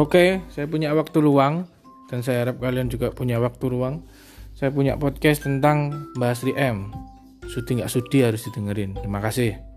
Oke, saya punya waktu luang dan saya harap kalian juga punya waktu luang. Saya punya podcast tentang Mbak Sri M. Sudi nggak sudi harus didengerin. Terima kasih.